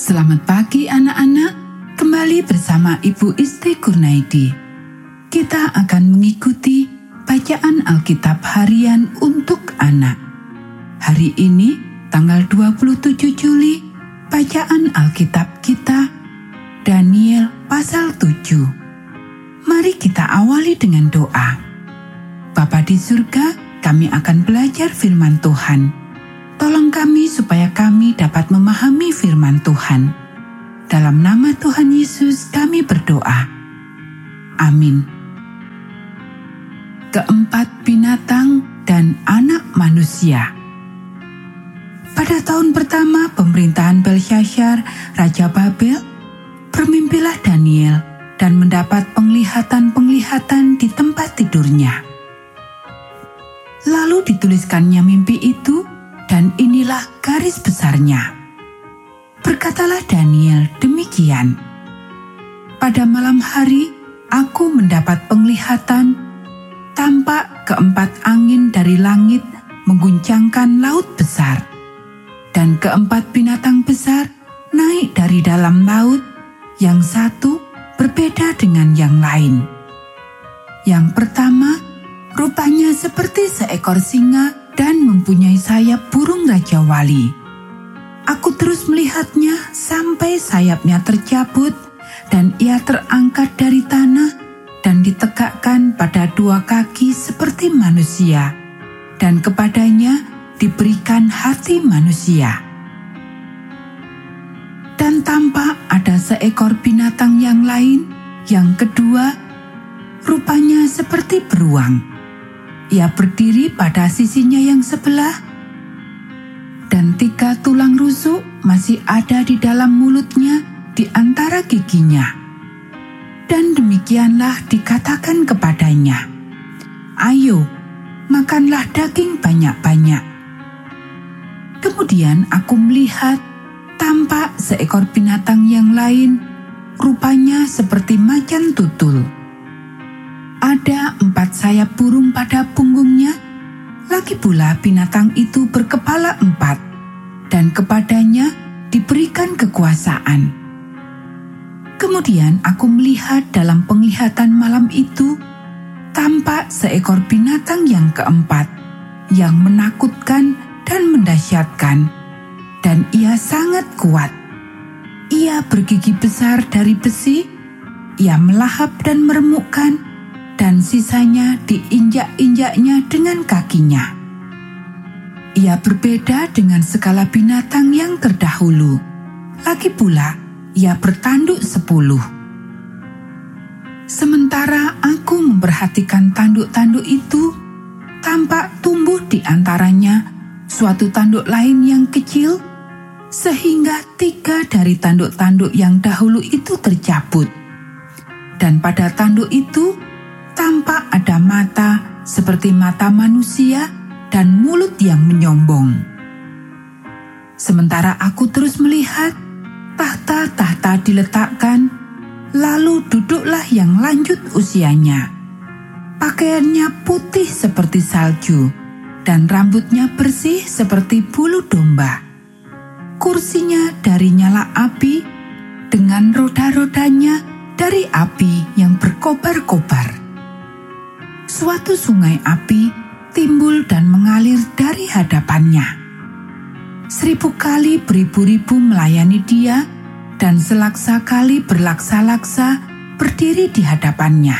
Selamat pagi anak-anak, kembali bersama Ibu Isti Kurnaidi. Kita akan mengikuti bacaan Alkitab harian untuk anak. Hari ini, tanggal 27 Juli, bacaan Alkitab kita, Daniel pasal 7. Mari kita awali dengan doa. Bapa di surga, kami akan belajar firman Tuhan. Tolong kami supaya kami dapat memahami firman Tuhan. Dalam nama Tuhan Yesus kami berdoa. Amin. Keempat binatang dan anak manusia. Pada tahun pertama pemerintahan Belshazzar, Raja Babel, bermimpilah Daniel dan mendapat penglihatan-penglihatan di tempat tidurnya. Lalu dituliskannya mimpi itu dan inilah garis besarnya. Berkatalah Daniel demikian. Pada malam hari aku mendapat penglihatan, tampak keempat angin dari langit mengguncangkan laut besar, dan keempat binatang besar naik dari dalam laut, yang satu berbeda dengan yang lain. Yang pertama, rupanya seperti seekor singa dan mempunyai sayap burung Raja Wali. Aku terus melihatnya sampai sayapnya tercabut dan ia terangkat dari tanah dan ditegakkan pada dua kaki seperti manusia dan kepadanya diberikan hati manusia. Dan tampak ada seekor binatang yang lain, yang kedua rupanya seperti beruang ia berdiri pada sisinya yang sebelah, dan tiga tulang rusuk masih ada di dalam mulutnya di antara giginya. Dan demikianlah dikatakan kepadanya, "Ayo, makanlah daging banyak-banyak." Kemudian aku melihat tampak seekor binatang yang lain, rupanya seperti macan tutul ada empat sayap burung pada punggungnya. Lagi pula binatang itu berkepala empat, dan kepadanya diberikan kekuasaan. Kemudian aku melihat dalam penglihatan malam itu, tampak seekor binatang yang keempat, yang menakutkan dan mendasyatkan, dan ia sangat kuat. Ia bergigi besar dari besi, ia melahap dan meremukkan, dan sisanya diinjak-injaknya dengan kakinya. Ia berbeda dengan segala binatang yang terdahulu. Lagi pula, ia bertanduk sepuluh. Sementara aku memperhatikan tanduk-tanduk itu, tampak tumbuh di antaranya suatu tanduk lain yang kecil, sehingga tiga dari tanduk-tanduk yang dahulu itu tercabut. Dan pada tanduk itu, tampak ada mata seperti mata manusia dan mulut yang menyombong. Sementara aku terus melihat, tahta-tahta diletakkan, lalu duduklah yang lanjut usianya. Pakaiannya putih seperti salju, dan rambutnya bersih seperti bulu domba. Kursinya dari nyala api, dengan roda-rodanya dari api yang berkobar-kobar suatu sungai api timbul dan mengalir dari hadapannya. Seribu kali beribu-ribu melayani dia, dan selaksa kali berlaksa-laksa berdiri di hadapannya.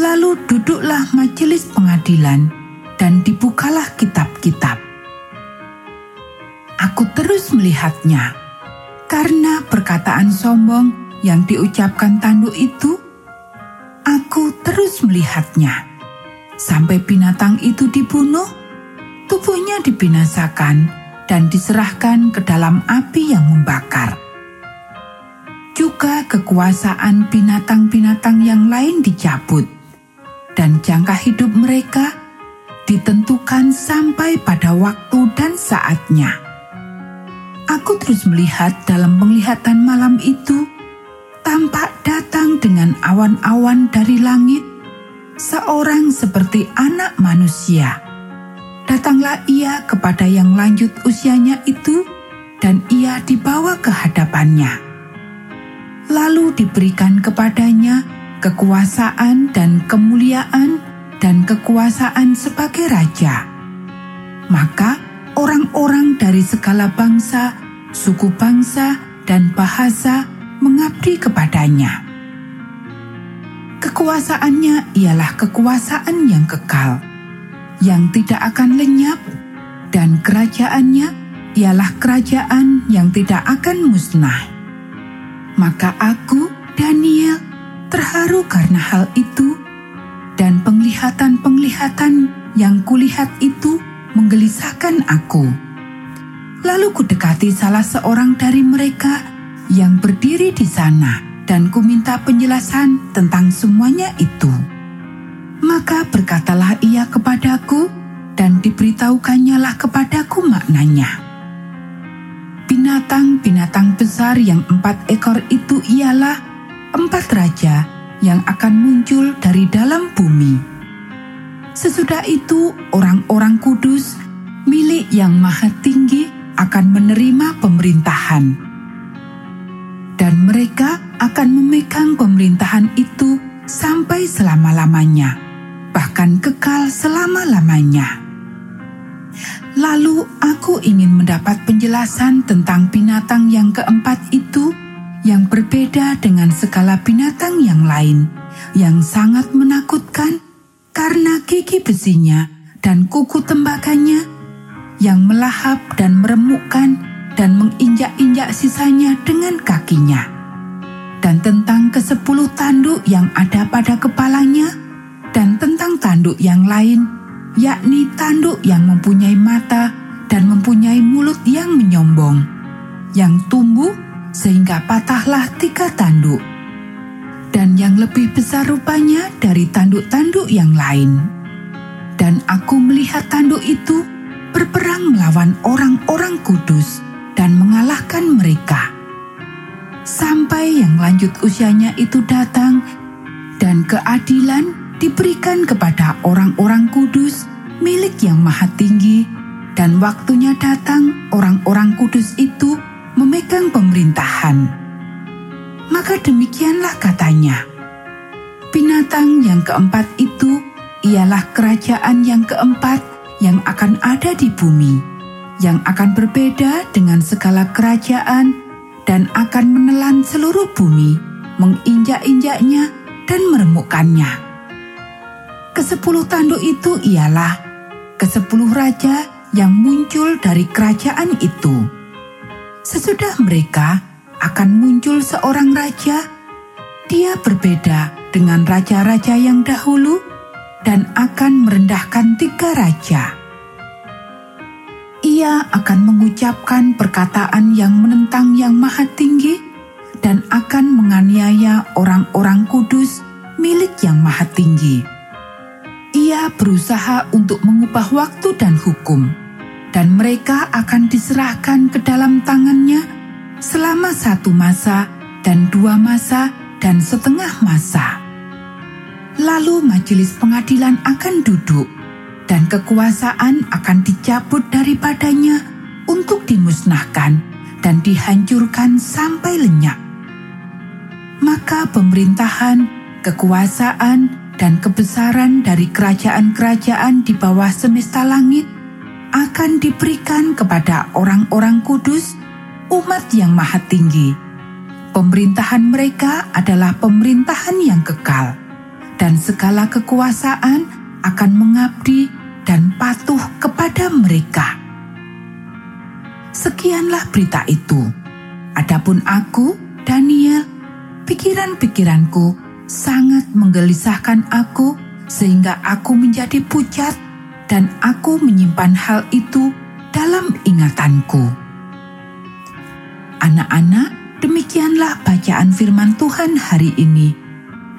Lalu duduklah majelis pengadilan, dan dibukalah kitab-kitab. Aku terus melihatnya, karena perkataan sombong yang diucapkan tanduk itu Aku terus melihatnya. Sampai binatang itu dibunuh, tubuhnya dibinasakan dan diserahkan ke dalam api yang membakar. Juga kekuasaan binatang-binatang yang lain dicabut, dan jangka hidup mereka ditentukan sampai pada waktu dan saatnya. Aku terus melihat dalam penglihatan malam itu dengan awan-awan dari langit, seorang seperti anak manusia. Datanglah ia kepada yang lanjut usianya itu dan ia dibawa ke hadapannya. Lalu diberikan kepadanya kekuasaan dan kemuliaan dan kekuasaan sebagai raja. Maka orang-orang dari segala bangsa, suku bangsa, dan bahasa mengabdi kepadanya. Kekuasaannya ialah kekuasaan yang kekal, yang tidak akan lenyap, dan kerajaannya ialah kerajaan yang tidak akan musnah. Maka aku, Daniel, terharu karena hal itu dan penglihatan-penglihatan yang kulihat itu menggelisahkan aku. Lalu kudekati salah seorang dari mereka yang berdiri di sana dan kuminta penjelasan tentang semuanya itu. Maka berkatalah ia kepadaku dan diberitahukannya lah kepadaku maknanya. Binatang-binatang besar yang empat ekor itu ialah empat raja yang akan muncul dari dalam bumi. Sesudah itu, orang-orang kudus milik Yang Maha Tinggi akan menerima pemerintahan, dan mereka akan memegang pemerintahan itu sampai selama-lamanya, bahkan kekal selama-lamanya. Lalu aku ingin mendapat penjelasan tentang binatang yang keempat itu yang berbeda dengan segala binatang yang lain, yang sangat menakutkan karena gigi besinya dan kuku tembakannya yang melahap dan meremukkan dan menginjak-injak sisanya dengan kakinya. Dan tentang kesepuluh tanduk yang ada pada kepalanya, dan tentang tanduk yang lain, yakni tanduk yang mempunyai mata dan mempunyai mulut yang menyombong, yang tumbuh sehingga patahlah tiga tanduk, dan yang lebih besar rupanya dari tanduk-tanduk yang lain. Dan aku melihat tanduk itu berperang melawan orang-orang kudus dan mengalahkan mereka. Sampai yang lanjut usianya itu datang, dan keadilan diberikan kepada orang-orang kudus milik yang maha tinggi, dan waktunya datang orang-orang kudus itu memegang pemerintahan. Maka demikianlah katanya. Binatang yang keempat itu ialah kerajaan yang keempat yang akan ada di bumi, yang akan berbeda dengan segala kerajaan dan akan menelan seluruh bumi, menginjak-injaknya dan meremukkannya. Kesepuluh tanduk itu ialah kesepuluh raja yang muncul dari kerajaan itu Sesudah mereka akan muncul seorang raja, dia berbeda dengan raja-raja yang dahulu dan akan merendahkan tiga raja. Ia akan mengucapkan perkataan yang menentang yang maha tinggi dan akan menganiaya orang-orang kudus milik yang maha tinggi. Ia berusaha untuk mengubah waktu dan hukum dan mereka akan diserahkan ke dalam tangannya selama satu masa dan dua masa dan setengah masa. Lalu majelis pengadilan akan duduk dan kekuasaan akan dicabut daripadanya untuk dimusnahkan dan dihancurkan sampai lenyap. Maka pemerintahan, kekuasaan, dan kebesaran dari kerajaan-kerajaan di bawah semesta langit – akan diberikan kepada orang-orang kudus, umat yang maha tinggi. Pemerintahan mereka adalah pemerintahan yang kekal, dan segala kekuasaan akan mengabdi dan patuh kepada mereka. Sekianlah berita itu. Adapun aku, Daniel, pikiran-pikiranku sangat menggelisahkan aku sehingga aku menjadi pucat dan aku menyimpan hal itu dalam ingatanku. Anak-anak, demikianlah bacaan firman Tuhan hari ini.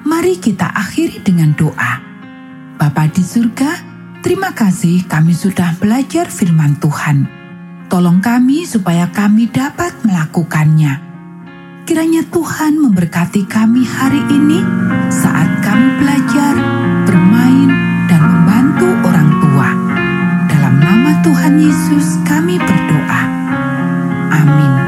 Mari kita akhiri dengan doa. Bapa di surga, Terima kasih kami sudah belajar firman Tuhan. Tolong kami supaya kami dapat melakukannya. Kiranya Tuhan memberkati kami hari ini saat kami belajar, bermain, dan membantu orang tua. Dalam nama Tuhan Yesus kami berdoa. Amin.